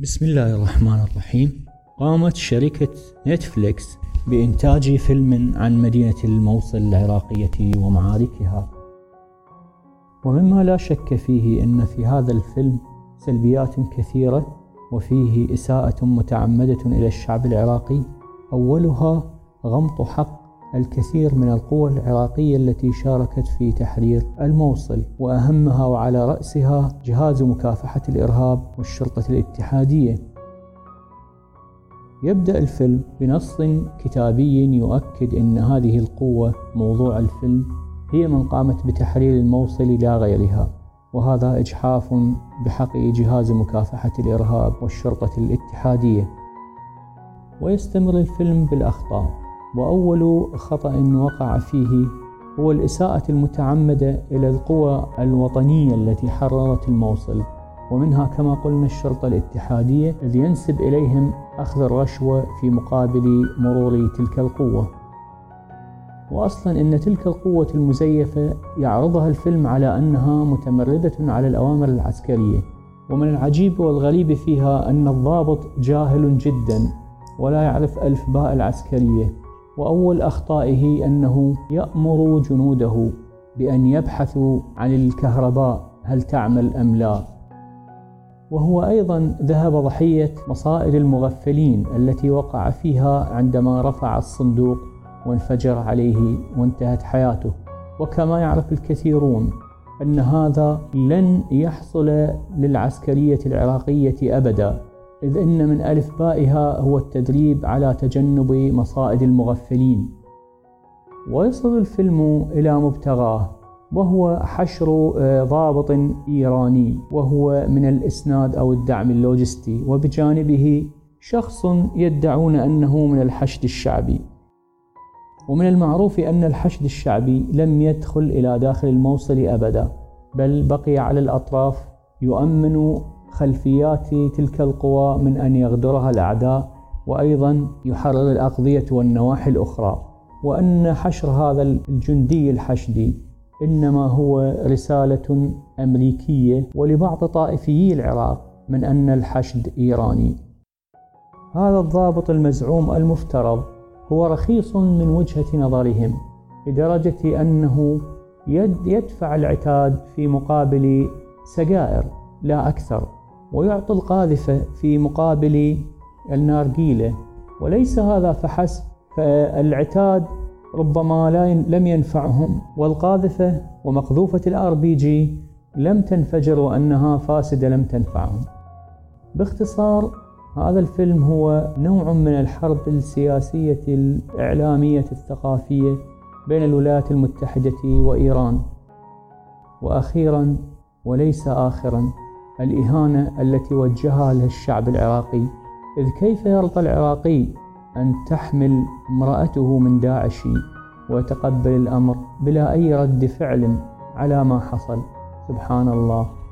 بسم الله الرحمن الرحيم. قامت شركة نتفليكس بإنتاج فيلم عن مدينة الموصل العراقية ومعاركها. ومما لا شك فيه أن في هذا الفيلم سلبيات كثيرة وفيه إساءة متعمدة إلى الشعب العراقي. أولها غمط حق الكثير من القوى العراقية التي شاركت في تحرير الموصل وأهمها وعلى رأسها جهاز مكافحة الإرهاب والشرطة الاتحادية. يبدأ الفيلم بنص كتابي يؤكد أن هذه القوة موضوع الفيلم هي من قامت بتحرير الموصل لا غيرها وهذا إجحاف بحق جهاز مكافحة الإرهاب والشرطة الاتحادية. ويستمر الفيلم بالأخطاء. وأول خطأ وقع فيه هو الإساءة المتعمدة إلى القوى الوطنية التي حررت الموصل ومنها كما قلنا الشرطة الاتحادية إذ ينسب إليهم أخذ الرشوة في مقابل مرور تلك القوة. وأصلا أن تلك القوة المزيفة يعرضها الفيلم على أنها متمردة على الأوامر العسكرية ومن العجيب والغريب فيها أن الضابط جاهل جدا ولا يعرف ألف باء العسكرية. وأول أخطائه أنه يأمر جنوده بأن يبحثوا عن الكهرباء هل تعمل أم لا. وهو أيضا ذهب ضحية مصائد المغفلين التي وقع فيها عندما رفع الصندوق وانفجر عليه وانتهت حياته. وكما يعرف الكثيرون أن هذا لن يحصل للعسكرية العراقية أبدا. إذ إن من ألف بائها هو التدريب على تجنب مصائد المغفلين. ويصل الفيلم إلى مبتغاه وهو حشر آه، ضابط إيراني وهو من الإسناد أو الدعم اللوجستي وبجانبه شخص يدعون أنه من الحشد الشعبي. ومن المعروف أن الحشد الشعبي لم يدخل إلى داخل الموصل أبدا بل بقي على الأطراف يؤمن خلفيات تلك القوى من أن يغدرها الأعداء وأيضا يحرر الأقضية والنواحي الأخرى. وأن حشر هذا الجندي الحشدي إنما هو رسالة أمريكية ولبعض طائفيي العراق من أن الحشد إيراني. هذا الضابط المزعوم المفترض هو رخيص من وجهة نظرهم لدرجة أنه يدفع العتاد في مقابل سجائر لا أكثر. ويعطي القاذفة في مقابل النارجيلة وليس هذا فحسب فالعتاد ربما لم ينفعهم. والقاذفة ومقذوفة ال RPG لم تنفجر وأنها فاسدة لم تنفعهم. باختصار هذا الفيلم هو نوع من الحرب السياسية الإعلامية الثقافية بين الولايات المتحدة وإيران. وأخيرا وليس آخرا الإهانة التي وجهها لها الشعب العراقي. إذ كيف يرضى العراقي أن تحمل امرأته من داعش ويتقبل الأمر بلا أي رد فعل على ما حصل؟ سبحان الله.